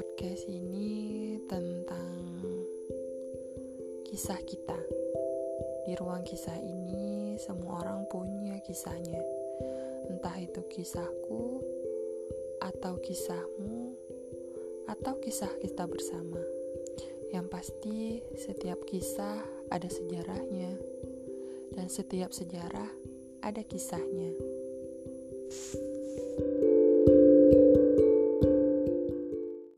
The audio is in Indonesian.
podcast ini tentang kisah kita. Di ruang kisah ini, semua orang punya kisahnya, entah itu kisahku, atau kisahmu, atau kisah kita bersama. Yang pasti, setiap kisah ada sejarahnya, dan setiap sejarah ada kisahnya.